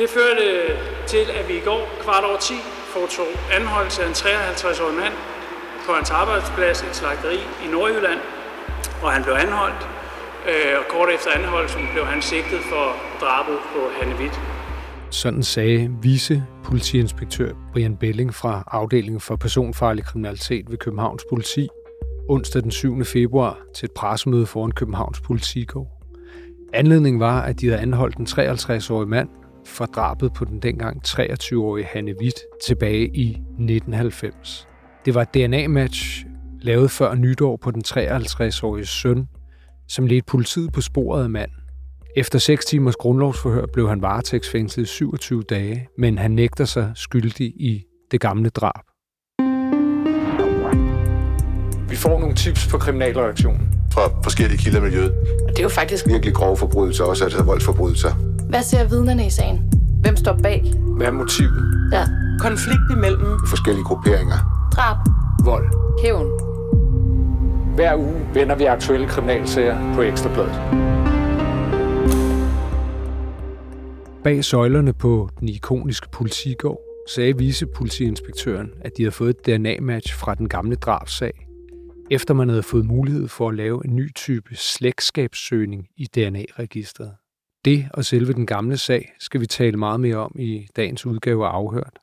Det førte til, at vi i går kvart over 10 foretog anholdelse af en 53-årig mand på hans arbejdsplads, et slagteri i Nordjylland, og han blev anholdt. Øh, og kort efter anholdelsen blev han sigtet for drabet på Hanne Witt. Sådan sagde vice politiinspektør Brian Belling fra afdelingen for personfarlig kriminalitet ved Københavns Politi onsdag den 7. februar til et pressemøde foran Københavns politikår. Anledningen var, at de havde anholdt en 53-årig mand for drabet på den dengang 23-årige Hanne Witt tilbage i 1990. Det var et DNA-match lavet før nytår på den 53-årige søn, som ledte politiet på sporet af manden. Efter 6 timers grundlovsforhør blev han varetægtsfængslet i 27 dage, men han nægter sig skyldig i det gamle drab. Vi får nogle tips på kriminalreaktionen. Fra forskellige kilder i miljøet. Det er jo faktisk Virkelig grove forbrydelser, også altså voldsforbrydelser. Hvad ser vidnerne i sagen? Hvem står bag? Hvad er motivet? Ja. konflikt imellem Forskellige grupperinger. Drab. Vold. Hævn. Hver uge vender vi aktuelle kriminalsager på Ekstrabladet. Bag søjlerne på den ikoniske politigård sagde vicepolitiinspektøren, at de havde fået et DNA-match fra den gamle drabsag, efter man havde fået mulighed for at lave en ny type slægtskabssøgning i DNA-registret. Det og selve den gamle sag skal vi tale meget mere om i dagens udgave af Afhørt.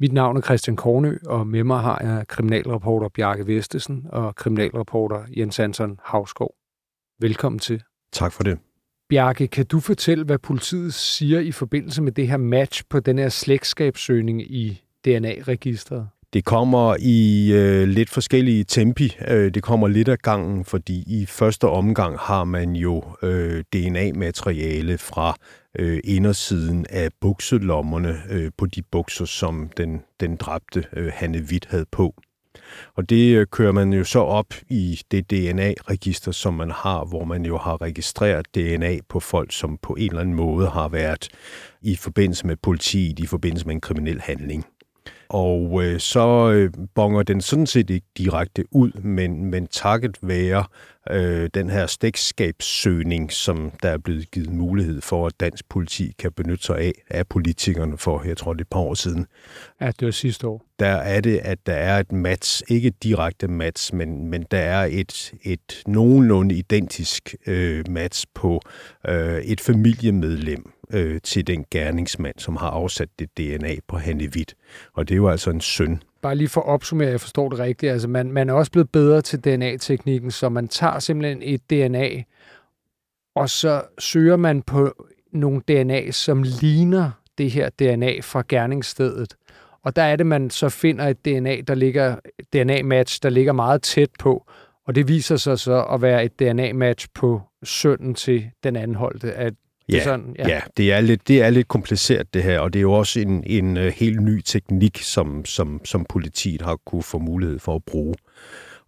Mit navn er Christian Kornø, og med mig har jeg kriminalreporter Bjarke Vestesen og kriminalreporter Jens Anton Havskov. Velkommen til. Tak for det. Bjarke, kan du fortælle, hvad politiet siger i forbindelse med det her match på den her slægtskabssøgning i DNA-registret? Det kommer i øh, lidt forskellige tempi. Øh, det kommer lidt af gangen, fordi i første omgang har man jo øh, DNA-materiale fra øh, indersiden af bukselommerne øh, på de bukser, som den, den dræbte øh, Hanne Witt havde på. Og det øh, kører man jo så op i det DNA-register, som man har, hvor man jo har registreret DNA på folk, som på en eller anden måde har været i forbindelse med politiet, i forbindelse med en kriminel handling. Og øh, så øh, bonger den sådan set ikke direkte ud, men, men takket være øh, den her slægtskabssøgning, som der er blevet givet mulighed for, at dansk politi kan benytte sig af, af politikerne for, jeg tror det er et par år siden. Ja, det var sidste år. Der er det, at der er et match, ikke et direkte match, men, men der er et, et nogenlunde identisk øh, match på øh, et familiemedlem øh, til den gerningsmand, som har afsat det DNA på Hanne Witt. Og det er jo altså en søn. Bare lige for at opsummere, jeg forstår det rigtigt. Altså man, man er også blevet bedre til DNA-teknikken, så man tager simpelthen et DNA, og så søger man på nogle DNA, som ligner det her DNA fra gerningsstedet. Og der er det, man så finder et DNA, der ligger, DNA-match, der ligger meget tæt på, og det viser sig så at være et DNA-match på sønnen til den anholdte. At det er Ja, sådan, ja. ja det, er lidt, det er lidt kompliceret det her, og det er jo også en, en uh, helt ny teknik, som, som, som politiet har kunne få mulighed for at bruge.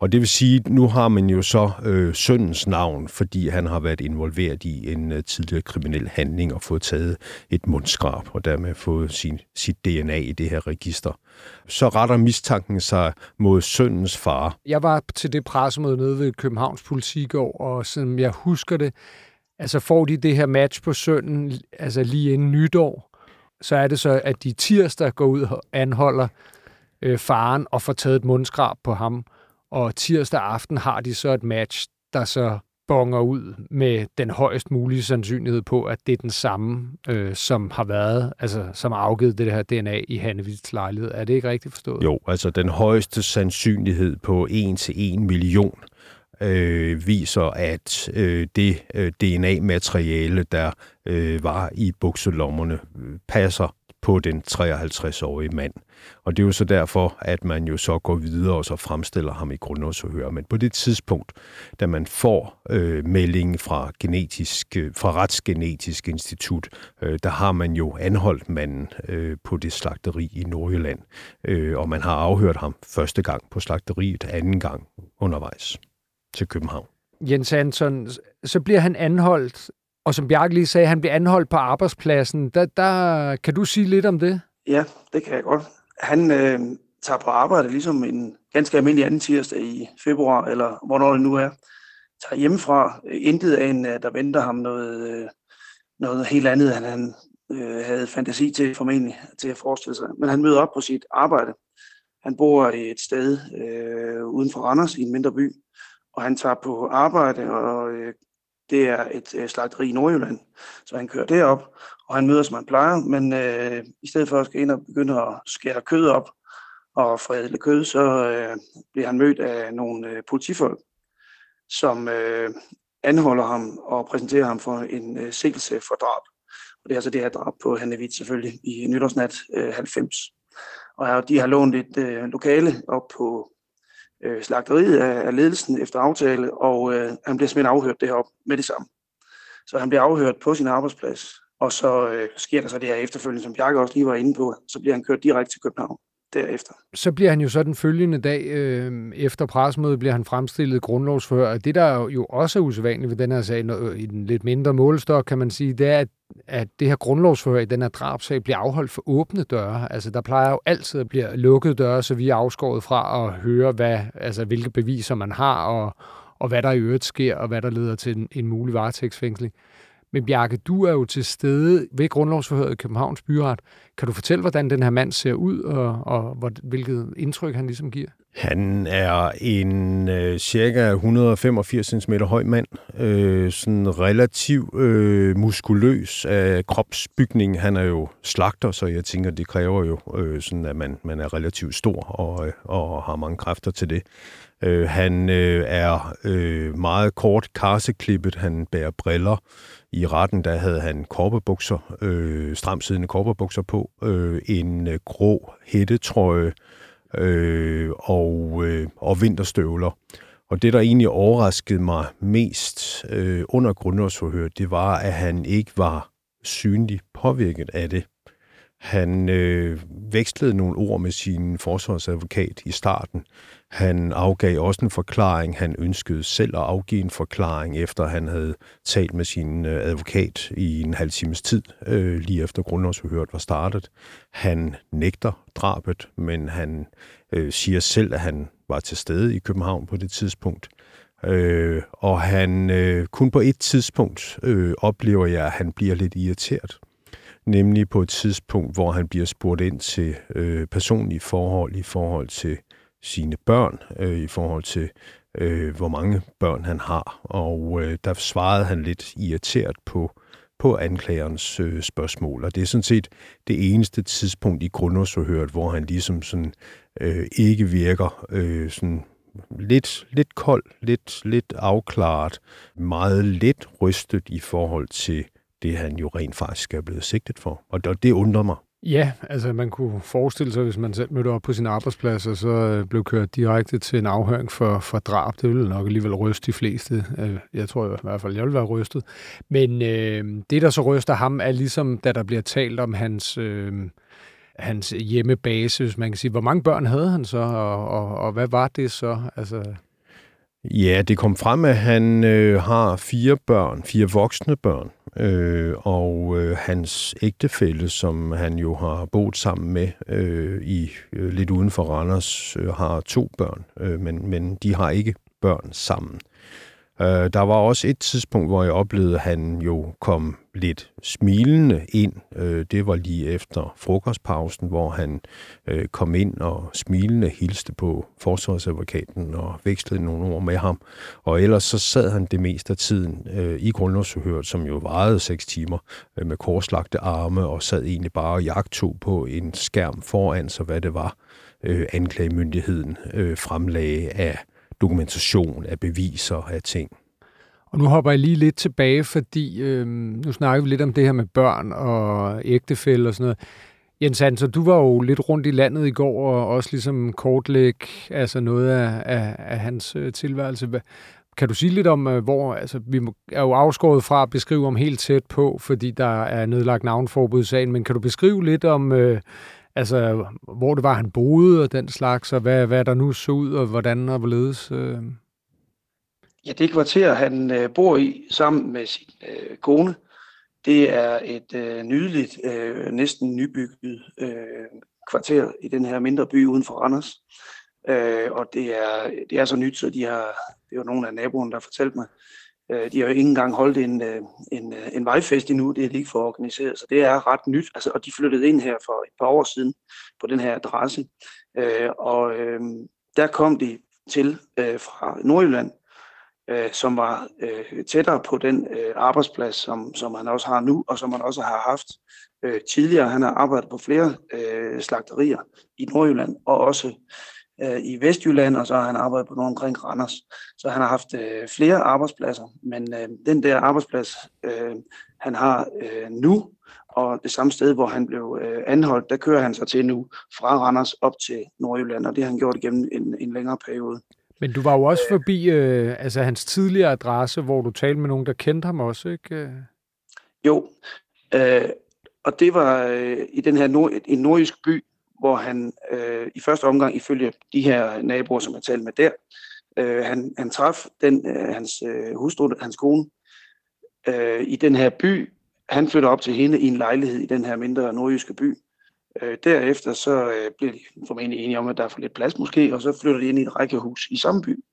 Og det vil sige, nu har man jo så øh, søndens navn, fordi han har været involveret i en øh, tidligere kriminel handling og fået taget et mundskrab, og dermed fået sin, sit DNA i det her register. Så retter mistanken sig mod søndens far. Jeg var til det pressemøde nede ved Københavns Politigård, og som jeg husker det, altså får de det her match på sønden, altså lige inden nytår, så er det så, at de tirsdag går ud og anholder øh, faren og får taget et mundskrab på ham, og tirsdag aften har de så et match, der så bonger ud med den højst mulige sandsynlighed på, at det er den samme, øh, som har været, altså som har afgivet det her DNA i Hannevits lejlighed. Er det ikke rigtigt forstået? Jo, altså den højeste sandsynlighed på 1 til 1 million øh, viser, at øh, det øh, DNA-materiale, der øh, var i bukselommerne, øh, passer på den 53-årige mand. Og det er jo så derfor, at man jo så går videre og så fremstiller ham i grundlovsforhør. Men på det tidspunkt, da man får øh, meldingen fra, genetisk, øh, fra Retsgenetisk Institut, øh, der har man jo anholdt manden øh, på det slagteri i Nordjylland. Øh, og man har afhørt ham første gang på slagteriet, anden gang undervejs til København. Jens Anton, så bliver han anholdt, og som Bjarke lige sagde, han bliver anholdt på arbejdspladsen. Der, der, kan du sige lidt om det? Ja, det kan jeg godt. Han øh, tager på arbejde ligesom en ganske almindelig anden tirsdag i februar, eller hvornår det nu er. Tager hjemmefra. Intet af en, øh, der venter ham noget, øh, noget helt andet, end han øh, havde fantasi til formentlig til at forestille sig. Men han møder op på sit arbejde. Han bor et sted øh, uden for Randers i en mindre by, og han tager på arbejde, og øh, det er et øh, slagteri i Nordjylland. Så han kører derop, og han møder, som han plejer, men øh, i stedet for at skal ind og begynde at skære kød op og forædle kød, så øh, bliver han mødt af nogle øh, politifolk, som øh, anholder ham og præsenterer ham for en øh, sigtelse for drab. Og det er altså det her drab på Hanne Witt selvfølgelig i nytårsnat øh, 90. Og de har lånt et øh, lokale op på øh, slagteriet af, af ledelsen efter aftale, og øh, han bliver simpelthen afhørt derop med det samme. Så han bliver afhørt på sin arbejdsplads, og så øh, sker der så det her efterfølgende, som Bjarke også lige var inde på, så bliver han kørt direkte til København derefter. Så bliver han jo så den følgende dag øh, efter presmødet, bliver han fremstillet grundlovsfører. Det, der jo også er usædvanligt ved den her sag, i den lidt mindre målestok, kan man sige, det er, at, at det her grundlovsfører i den her drabsag bliver afholdt for åbne døre. Altså, der plejer jo altid at blive lukkede døre, så vi er afskåret fra at høre, hvad, altså, hvilke beviser man har, og, og hvad der i øvrigt sker, og hvad der leder til en, en mulig varetægtsfængsling. Men Bjarke, du er jo til stede ved grundlovsforhøret i Københavns Byret. Kan du fortælle, hvordan den her mand ser ud, og, og hvilket indtryk han ligesom giver? Han er en øh, cirka 185 cm høj mand, øh, sådan relativt øh, muskuløs af kropsbygning. Han er jo slagter, så jeg tænker, det kræver jo øh, sådan, at man, man er relativt stor og, øh, og har mange kræfter til det. Øh, han øh, er øh, meget kort karseklippet, han bærer briller, i retten, der havde han korperbukser, øh, stramsiddende korperbukser på, øh, en øh, grå hættetrøje øh, Øh, og, øh, og vinterstøvler. Og det, der egentlig overraskede mig mest øh, under grundlovsforhøret, det var, at han ikke var synligt påvirket af det. Han øh, vekslede nogle ord med sin forsvarsadvokat i starten. Han afgav også en forklaring. Han ønskede selv at afgive en forklaring, efter han havde talt med sin øh, advokat i en halv times tid, øh, lige efter grundlovsforhøret var startet. Han nægter drabet, men han øh, siger selv, at han var til stede i København på det tidspunkt. Øh, og han øh, kun på et tidspunkt øh, oplever jeg, at han bliver lidt irriteret nemlig på et tidspunkt, hvor han bliver spurgt ind til øh, personlige forhold i forhold til sine børn, øh, i forhold til øh, hvor mange børn han har. Og øh, der svarede han lidt irriteret på, på anklagerens øh, spørgsmål. Og det er sådan set det eneste tidspunkt i grundlovsforhøret, hvor han ligesom sådan øh, ikke virker øh, sådan lidt, lidt kold, lidt, lidt afklaret, meget lidt rystet i forhold til det, han jo rent faktisk er blevet sigtet for. Og det undrer mig. Ja, altså man kunne forestille sig, hvis man selv mødte op på sin arbejdsplads, og så øh, blev kørt direkte til en afhøring for, for drab, det ville nok alligevel ryste de fleste. Øh, jeg tror i hvert fald, jeg ville være rystet. Men øh, det, der så ryster ham, er ligesom, da der bliver talt om hans... Øh, hans hjemmebase, hvis man kan sige. Hvor mange børn havde han så, og, og, og hvad var det så? Altså... Ja, det kom frem, at han øh, har fire børn, fire voksne børn, øh, og øh, hans ægtefælle, som han jo har boet sammen med øh, i øh, lidt uden for Randers, øh, har to børn, øh, men, men de har ikke børn sammen. Øh, der var også et tidspunkt, hvor jeg oplevede, at han jo kom lidt smilende ind. Øh, det var lige efter frokostpausen, hvor han øh, kom ind og smilende hilste på forsvarsadvokaten og vekslede nogle ord med ham. Og ellers så sad han det meste af tiden øh, i grundlovsforhøret, som jo varede seks timer, øh, med korslagte arme og sad egentlig bare og jagtog på en skærm foran sig, hvad det var, øh, anklagemyndigheden øh, fremlagde af dokumentation, af beviser, af ting. Og nu hopper jeg lige lidt tilbage, fordi øh, nu snakker vi lidt om det her med børn og ægtefælde og sådan noget. Jens Hansen, du var jo lidt rundt i landet i går og også ligesom kortlæg, altså noget af, af, af hans øh, tilværelse. Kan du sige lidt om, øh, hvor altså, vi er jo afskåret fra at beskrive om helt tæt på, fordi der er nedlagt navnforbud i sagen, men kan du beskrive lidt om, øh, altså, hvor det var, han boede og den slags, og hvad, hvad der nu så ud, og hvordan og hvorledes? Øh? Ja, det kvarter, han øh, bor i sammen med sin øh, kone, det er et øh, nydeligt, øh, næsten nybygget øh, kvarter i den her mindre by uden for Randers. Øh, og det er, det er så nyt, så de har, det var nogle af naboerne, der fortalte mig, Øh, de har jo ikke engang holdt en, øh, en, øh, en vejfest endnu, det er de ikke for organiseret, så det er ret nyt. Altså, og de flyttede ind her for et par år siden på den her adresse, øh, og øh, der kom de til øh, fra Nordjylland, øh, som var øh, tættere på den øh, arbejdsplads, som, som han også har nu, og som han også har haft øh, tidligere. Han har arbejdet på flere øh, slagterier i Nordjylland, og også øh, i Vestjylland, og så har han arbejdet på nogle omkring Randers. Så han har haft øh, flere arbejdspladser, men øh, den der arbejdsplads, øh, han har øh, nu, og det samme sted, hvor han blev øh, anholdt, der kører han sig til nu fra Randers op til Nordjylland, og det har han gjort igennem en, en længere periode. Men du var jo også forbi øh, altså hans tidligere adresse, hvor du talte med nogen, der kendte ham også, ikke? Jo, øh, og det var øh, i den her nord, en nordisk by, hvor han øh, i første omgang, ifølge de her naboer, som jeg talte med der, øh, han, han traf den, øh, hans øh, hustru, hans kone, øh, i den her by. Han flytter op til hende i en lejlighed i den her mindre nordjyske by. Øh, derefter så øh, bliver de formentlig enige om, at der er for lidt plads måske, og så flytter de ind i et rækkehus i samme by.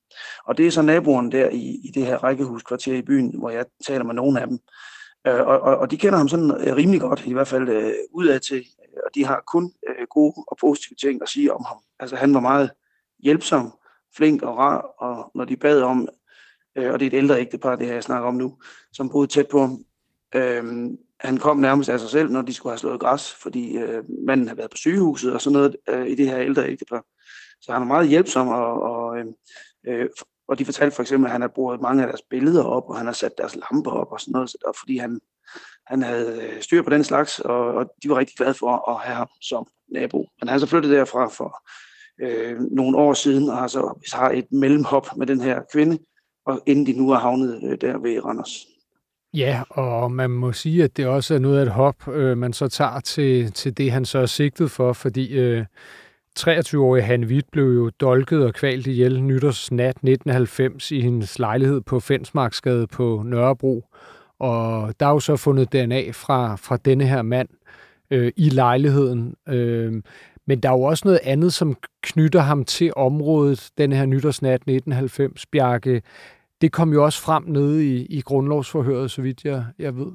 Og det er så naboen der i, i det her rækkehuskvarter i byen, hvor jeg taler med nogle af dem. Øh, og, og, og de kender ham sådan øh, rimelig godt, i hvert fald øh, udad til, og de har kun øh, gode og positive ting at sige om ham. Altså han var meget hjælpsom, flink og rar, og når de bad om, øh, og det er et ældre ægtepar, det her jeg snakker om nu, som boede tæt på ham, øh, han kom nærmest af sig selv, når de skulle have slået græs, fordi øh, manden havde været på sygehuset og sådan noget øh, i det her ældre ægtepar. Så han er meget hjælpsom, og, og, øh, øh og de fortalte for eksempel, at han har brugt mange af deres billeder op, og han har sat deres lamper op og sådan noget, så, fordi han, han havde øh, styr på den slags, og, og de var rigtig glade for at have ham som nabo. Men han så flyttet derfra for øh, nogle år siden, og har så har et mellemhop med den her kvinde, og inden de nu er havnet øh, der ved Randers. Ja, og man må sige, at det også er noget af et hop, øh, man så tager til, til det, han så er sigtet for, fordi øh, 23-årige Han Witt blev jo dolket og kvalt ihjel nytårsnat 1990 i hendes lejlighed på Fensmarksgade på Nørrebro. Og der er jo så fundet DNA fra, fra denne her mand øh, i lejligheden. Øh, men der er jo også noget andet, som knytter ham til området, denne her nytårsnat 1990, Bjarke. Det kom jo også frem nede i, i grundlovsforhøret, så vidt jeg, jeg ved.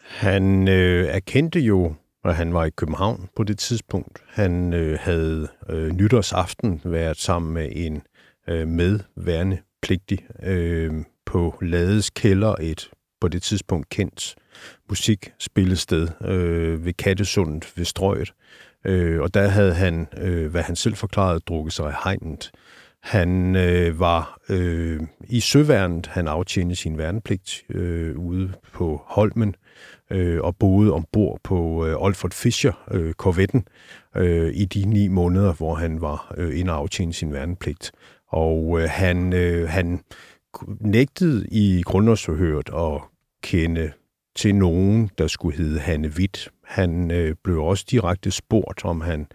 Han øh, erkendte jo, at han var i København på det tidspunkt. Han øh, havde øh, nytårsaften været sammen med en øh, medværende pligtig øh, på Lades Kælder, et på det tidspunkt kendt musikspillested øh, ved Kattesundet ved Strøget. Øh, og der havde han, øh, hvad han selv forklarede, drukket sig i hegnet. Han øh, var øh, i søværnet, han aftjente sin værnepligt øh, ude på Holmen øh, og boede ombord på øh, Olfert Fischer, øh, korvetten, øh, i de ni måneder, hvor han var øh, inde og aftjente sin værnepligt. Og øh, han, øh, han nægtede i grundlovsforhøret at kende til nogen, der skulle hedde Hanne Witt. Han øh, blev også direkte spurgt, om han øh,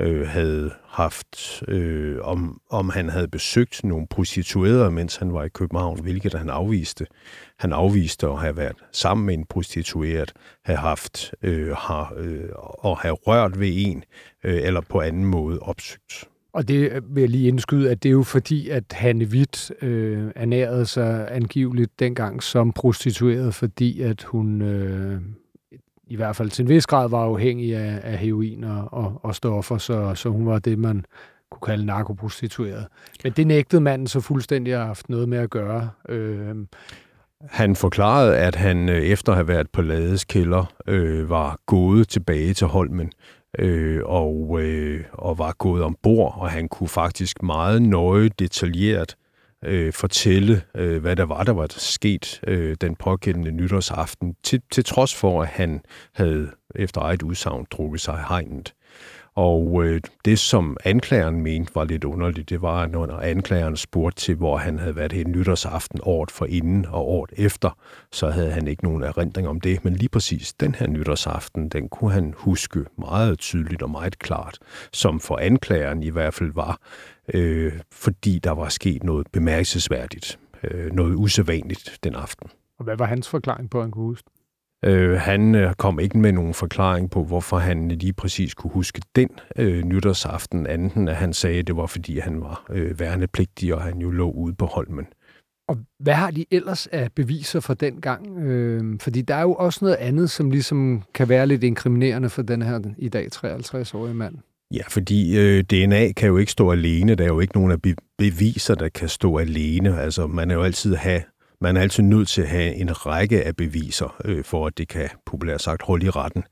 Øh, havde haft, øh, om, om han havde besøgt nogle prostituerede, mens han var i København, hvilket han afviste. Han afviste at have været sammen med en prostitueret, have haft øh, har, øh, og have rørt ved en, øh, eller på anden måde opsøgt. Og det vil jeg lige indskyde, at det er jo fordi, at Hanne Witt øh, ernærede sig angiveligt dengang som prostitueret, fordi at hun øh, i hvert fald til en vis grad var afhængig af, af heroin og, og, og stoffer, så, så hun var det, man kunne kalde narkoprostitueret. Men det nægtede manden så fuldstændig at have haft noget med at gøre. Øh, han forklarede, at han øh, efter at have været på Lades kælder, øh, var gået tilbage til Holmen øh, og, øh, og var gået ombord, og han kunne faktisk meget nøje detaljeret øh, fortælle, øh, hvad der var, der var sket øh, den pågældende nytårsaften, til, til trods for, at han havde efter eget udsagn drukket sig hegnet. Og øh, det, som anklageren mente var lidt underligt, det var, når anklageren spurgte til, hvor han havde været hen nytårsaften året for inden og året efter, så havde han ikke nogen erindring om det. Men lige præcis den her nytårsaften, den kunne han huske meget tydeligt og meget klart, som for anklageren i hvert fald var, øh, fordi der var sket noget bemærkelsesværdigt, øh, noget usædvanligt den aften. Og hvad var hans forklaring på, at han kunne huske Øh, han øh, kom ikke med nogen forklaring på, hvorfor han lige præcis kunne huske den øh, nytårsaften, anden at han sagde, at det var, fordi han var øh, værnepligtig, og han jo lå ude på Holmen. Og hvad har de ellers af beviser fra den gang? Øh, fordi der er jo også noget andet, som ligesom kan være lidt inkriminerende for den her i dag 53-årige mand. Ja, fordi øh, DNA kan jo ikke stå alene. Der er jo ikke nogen af beviser, der kan stå alene. Altså, man er jo altid have man er altid nødt til at have en række af beviser, øh, for at det kan populært sagt holde i retten.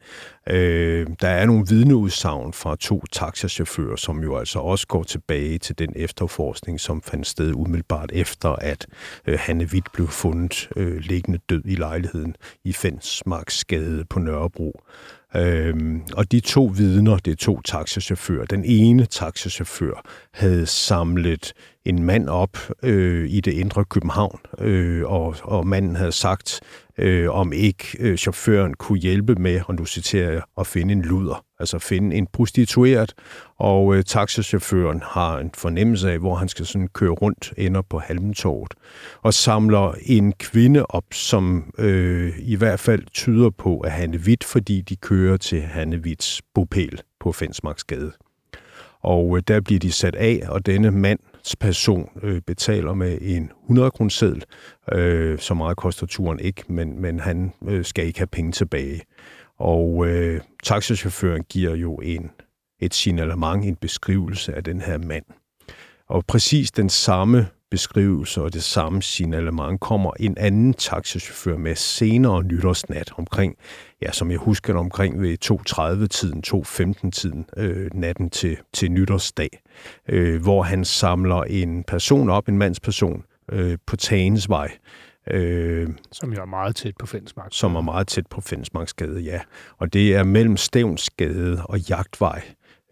Øh, der er nogle vidneudsagn fra to taxachauffører, som jo altså også går tilbage til den efterforskning, som fandt sted umiddelbart efter, at øh, Hanne Witt blev fundet øh, liggende død i lejligheden i Fensmarksgade på Nørrebro. Øhm, og de to vidner, det er to taxachauffører. Den ene taxachauffør havde samlet en mand op øh, i det indre København, øh, og, og manden havde sagt, øh, om ikke øh, chaufføren kunne hjælpe med, og nu citerer jeg, at finde en luder, altså finde en prostitueret, og øh, taxachaufføren har en fornemmelse af, hvor han skal sådan køre rundt, ender på Halmtorvet, og samler en kvinde op, som øh, i hvert fald tyder på, at han er hvidt, fordi de kører til Hannevits bopæl på Fensmarksgade. Og øh, der bliver de sat af, og denne mand person øh, betaler med en 100 kroner seddel. Øh, så meget koster turen ikke, men, men han øh, skal ikke have penge tilbage. Og øh, taxichaufføren giver jo en, et signalement, en beskrivelse af den her mand. Og præcis den samme beskrivelse og det samme signalement kommer en anden taxichauffør med senere nytårsnat omkring, ja, som jeg husker omkring ved 2.30-tiden, 2.15-tiden, øh, natten til, til nytårsdag, øh, hvor han samler en person op, en mandsperson, øh, på Tagensvej, Øh, som jo er meget tæt på Fensmark. Som er meget tæt på Fensmarksgade, ja. Og det er mellem Stævnsgade og Jagtvej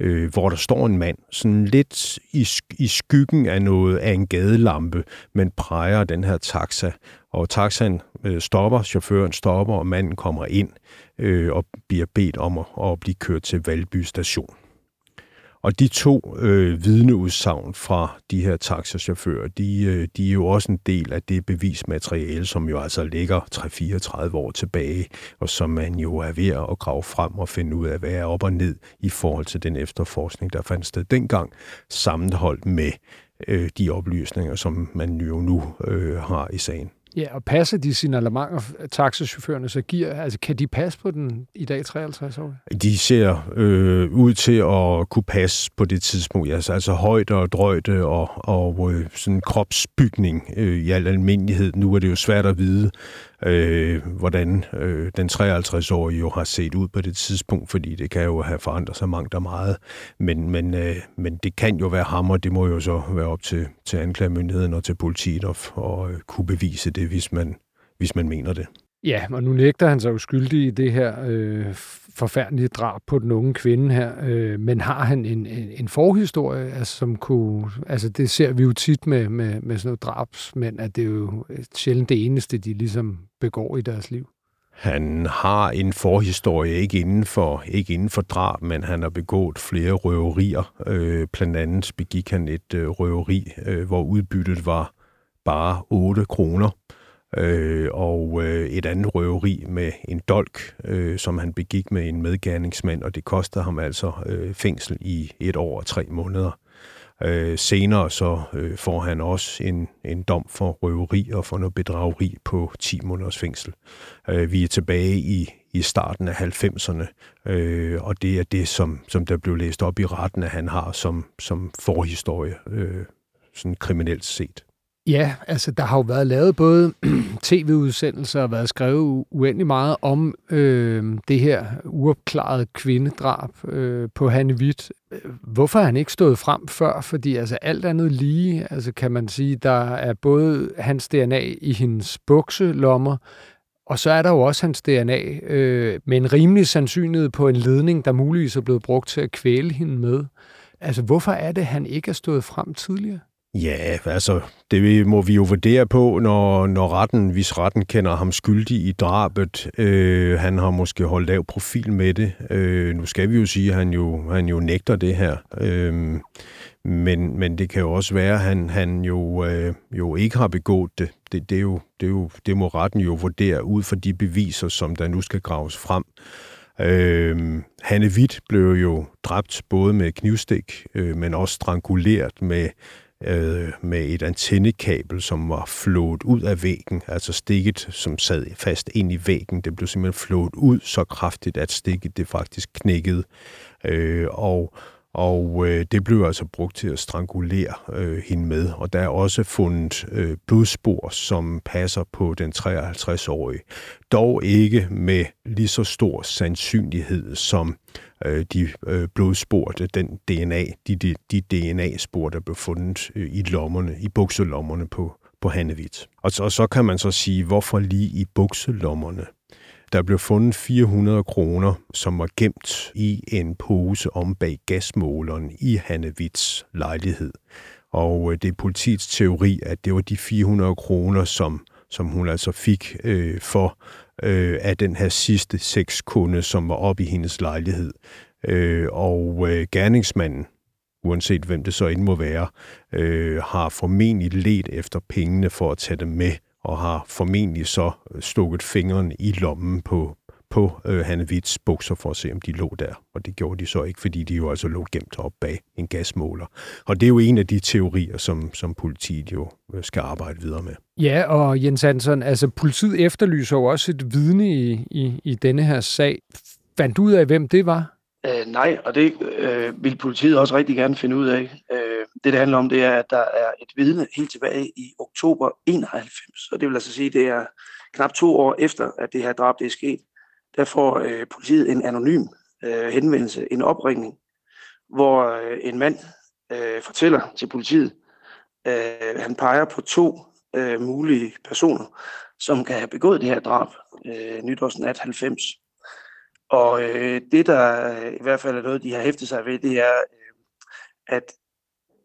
øh, hvor der står en mand, sådan lidt i, i skyggen af noget af en gadelampe, men præger den her taxa. Og taxaen øh, stopper, chaufføren stopper, og manden kommer ind øh, og bliver bedt om at, at blive kørt til Valby station. Og de to øh, vidneudsagn fra de her taxachauffører, de, øh, de er jo også en del af det bevismateriale, som jo altså ligger 3-34 år tilbage, og som man jo er ved at grave frem og finde ud af, hvad er op og ned i forhold til den efterforskning, der fandt sted dengang, sammenholdt med øh, de oplysninger, som man jo nu øh, har i sagen. Ja, og passer de signalementer, taxachaufførerne så giver, altså kan de passe på den i dag 53 år? De ser øh, ud til at kunne passe på det tidspunkt, altså, altså højde og drøjde øh, og, og øh, sådan kropsbygning øh, i al almindelighed. Nu er det jo svært at vide, øh, hvordan øh, den 53-årige jo har set ud på det tidspunkt, fordi det kan jo have forandret sig mangt og meget. Men, men, øh, men det kan jo være ham, og det må jo så være op til, til anklagemyndigheden og til politiet at, at øh, kunne bevise det, hvis man, hvis man mener det. Ja, og nu nægter han sig uskyldig i det her øh, forfærdelige drab på den unge kvinde her, øh, men har han en, en, en forhistorie, altså, som kunne, altså det ser vi jo tit med, med, med sådan noget drabsmænd, at det er jo sjældent det eneste, de ligesom begår i deres liv. Han har en forhistorie, ikke inden for, ikke inden for drab, men han har begået flere røverier. Øh, blandt andet begik han et øh, røveri, øh, hvor udbyttet var bare 8 kroner øh, og øh, et andet røveri med en dolk, øh, som han begik med en medgerningsmand, og det kostede ham altså øh, fængsel i et år og tre måneder. Øh, senere så øh, får han også en, en dom for røveri og for noget bedrageri på 10 måneders fængsel. Øh, vi er tilbage i, i starten af 90'erne, øh, og det er det, som, som der blev læst op i retten, at han har som, som forhistorie, øh, sådan kriminelt set. Ja, altså der har jo været lavet både tv-udsendelser og været skrevet uendelig meget om øh, det her uopklarede kvindedrab øh, på Hanne Witt. Hvorfor har han ikke stået frem før? Fordi altså alt andet lige, altså kan man sige, der er både hans DNA i hendes bukselommer, og så er der jo også hans DNA øh, med en rimelig sandsynlighed på en ledning, der muligvis er blevet brugt til at kvæle hende med. Altså hvorfor er det, han ikke er stået frem tidligere? Ja, altså, det må vi jo vurdere på, når, når retten, hvis retten kender ham skyldig i drabet. Øh, han har måske holdt lav profil med det. Øh, nu skal vi jo sige, at han jo, han jo nægter det her. Øh, men, men det kan jo også være, at han, han jo, øh, jo ikke har begået det. Det, det, er jo, det, er jo, det må retten jo vurdere ud fra de beviser, som der nu skal graves frem. Øh, Hanne Witt blev jo dræbt både med knivstik, øh, men også stranguleret med øh, med et antennekabel, som var flået ud af væggen, altså stikket, som sad fast ind i væggen. Det blev simpelthen flået ud så kraftigt, at stikket det faktisk knækkede. Øh, og og øh, det blev altså brugt til at strangulere øh, hende med. Og der er også fundet øh, blodspor, som passer på den 53-årige. Dog ikke med lige så stor sandsynlighed som øh, Øh, de øh, blodspor, den DNA, de, de, de DNA-spor, der blev fundet øh, i lommerne, i bukselommerne på, på Hannevit. Og så, og så kan man så sige, hvorfor lige i bukselommerne? Der blev fundet 400 kroner, som var gemt i en pose om bag gasmåleren i Hannevits lejlighed. Og øh, det er politiets teori, at det var de 400 kroner, som, som hun altså fik øh, for øh, af den her sidste sexkunde, som var oppe i hendes lejlighed. Øh, og øh, gerningsmanden, uanset hvem det så end må være, øh, har formentlig let efter pengene for at tage dem med og har formentlig så øh, stukket fingeren i lommen på, på øh, Hanne Witts bukser for at se, om de lå der. Og det gjorde de så ikke, fordi de jo altså lå gemt op bag en gasmåler. Og det er jo en af de teorier, som, som politiet jo øh, skal arbejde videre med. Ja, og Jens Hansen, altså politiet efterlyser jo også et vidne i, i, i denne her sag. Fandt du ud af, hvem det var? Øh, nej, og det øh, vil politiet også rigtig gerne finde ud af. Øh, det, det handler om, det er, at der er et vidne helt tilbage i oktober 91, og det vil altså sige, det er knap to år efter, at det her drab det er sket. Der får øh, politiet en anonym øh, henvendelse, en opringning, hvor øh, en mand øh, fortæller til politiet, øh, han peger på to øh, mulige personer, som kan have begået det her drab øh, nytårsnat 90. Og øh, det, der øh, i hvert fald er noget, de har hæftet sig ved, det er, øh, at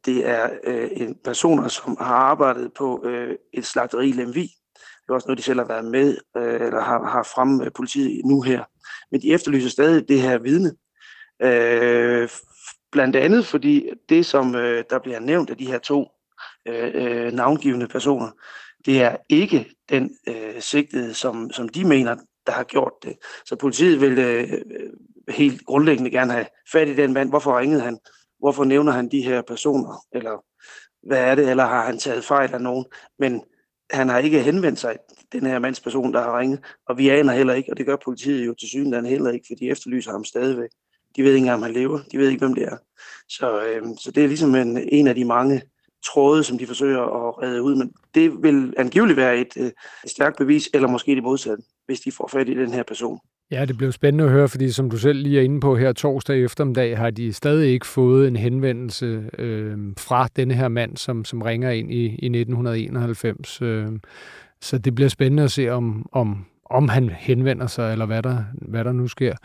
det er øh, en personer, som har arbejdet på øh, et slagteri i Lemvi. Det er også noget, de selv har været med, øh, eller har, har frem øh, politiet nu her. Men de efterlyser stadig det her vidne. Øh, blandt andet fordi det, som øh, der bliver nævnt af de her to øh, øh navngivende personer, det er ikke den øh, sigtede, som, som de mener, der har gjort det. Så politiet vil øh, øh, helt grundlæggende gerne have fat i den mand. Hvorfor ringede han? Hvorfor nævner han de her personer? Eller hvad er det? Eller har han taget fejl af nogen? Men han har ikke henvendt sig, den her mandsperson, der har ringet. Og vi aner heller ikke, og det gør politiet jo til synligheden heller ikke, for de efterlyser ham stadigvæk. De ved ikke engang, om han lever. De ved ikke, hvem det er. Så, øh, så det er ligesom en, en af de mange tråde, som de forsøger at redde ud. Men det vil angiveligt være et, øh, et stærkt bevis, eller måske det modsatte, hvis de får fat i den her person. Ja, det blev spændende at høre, fordi som du selv lige er inde på her torsdag eftermiddag, har de stadig ikke fået en henvendelse øh, fra denne her mand, som, som ringer ind i, i 1991. Øh, så det bliver spændende at se, om, om, om han henvender sig, eller hvad der, hvad der nu sker.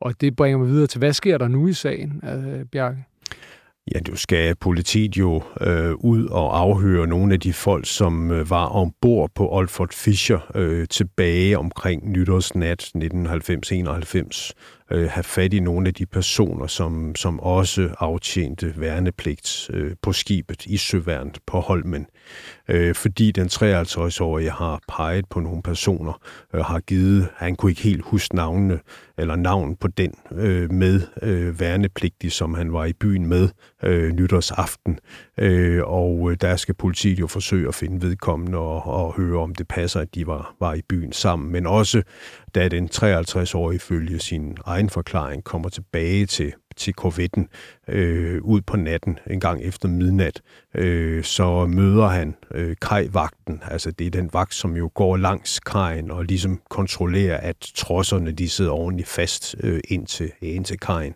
Og det bringer mig videre til, hvad sker der nu i sagen, øh, Bjarke? Ja, du skal politiet jo øh, ud og afhøre nogle af de folk, som øh, var ombord på Olford Fischer øh, tilbage omkring nytårsnat 1990-91 øh, have fat i nogle af de personer, som, som også aftjente værnepligt øh, på skibet i Søværnet på Holmen. Øh, fordi den 53-årige har peget på nogle personer, øh, har givet, han kunne ikke helt huske navnene, eller navn på den øh, med øh, værnepligtig, som han var i byen med øh, nytårsaften. Øh, og øh, der skal politiet jo forsøge at finde vedkommende og, og høre, om det passer, at de var, var i byen sammen. Men også da den 53-årige følge sin egen forklaring kommer tilbage til til korvetten øh, ud på natten en gang efter midnat, øh, så møder han øh, kajvagten. Altså det er den vagt, som jo går langs kajen og ligesom kontrollerer, at trosserne de sidder ordentligt fast øh, ind, til, ind til kajen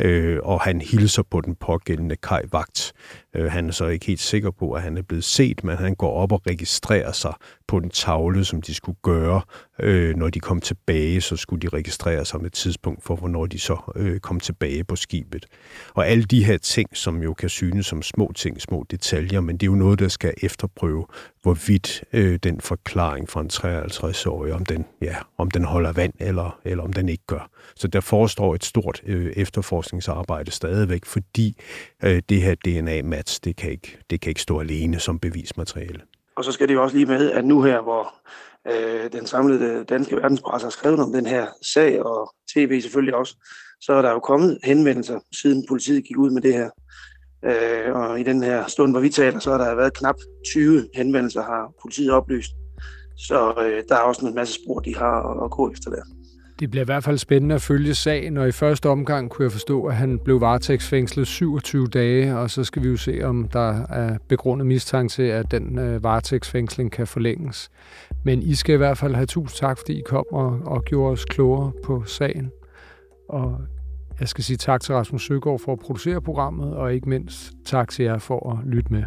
øh, og han hilser på den pågældende kajvagt. Øh, han er så ikke helt sikker på, at han er blevet set, men han går op og registrerer sig på den tavle, som de skulle gøre. Øh, når de kom tilbage, så skulle de registrere sig med tidspunkt for, hvornår de så øh, kom tilbage på skibet. Og alle de her ting, som jo kan synes som små ting, små detaljer, men det er jo noget, der skal efterprøve, hvorvidt øh, den forklaring fra en 53-årig, om den, ja, om den holder vand, eller, eller om den ikke gør. Så der forestår et stort øh, efterforskningsarbejde stadigvæk, fordi øh, det her DNA-match, det kan, ikke, det kan ikke stå alene som bevismateriale. Og så skal det jo også lige med, at nu her, hvor øh, den samlede øh, danske verdenspresse har skrevet om den her sag, og tv selvfølgelig også, så er der jo kommet henvendelser, siden politiet gik ud med det her. Øh, og i den her stund, hvor vi taler, så har der været knap 20 henvendelser, har politiet oplyst. Så øh, der er også en masse spor, de har at, at gå efter der. Det bliver i hvert fald spændende at følge sagen, og i første omgang kunne jeg forstå, at han blev varetægtsfængslet 27 dage, og så skal vi jo se, om der er begrundet mistanke til, at den øh, varetægtsfængsling kan forlænges. Men I skal i hvert fald have tusind tak, fordi I kom og, og gjorde os klogere på sagen. Og jeg skal sige tak til Rasmus Søgaard for at producere programmet, og ikke mindst tak til jer for at lytte med.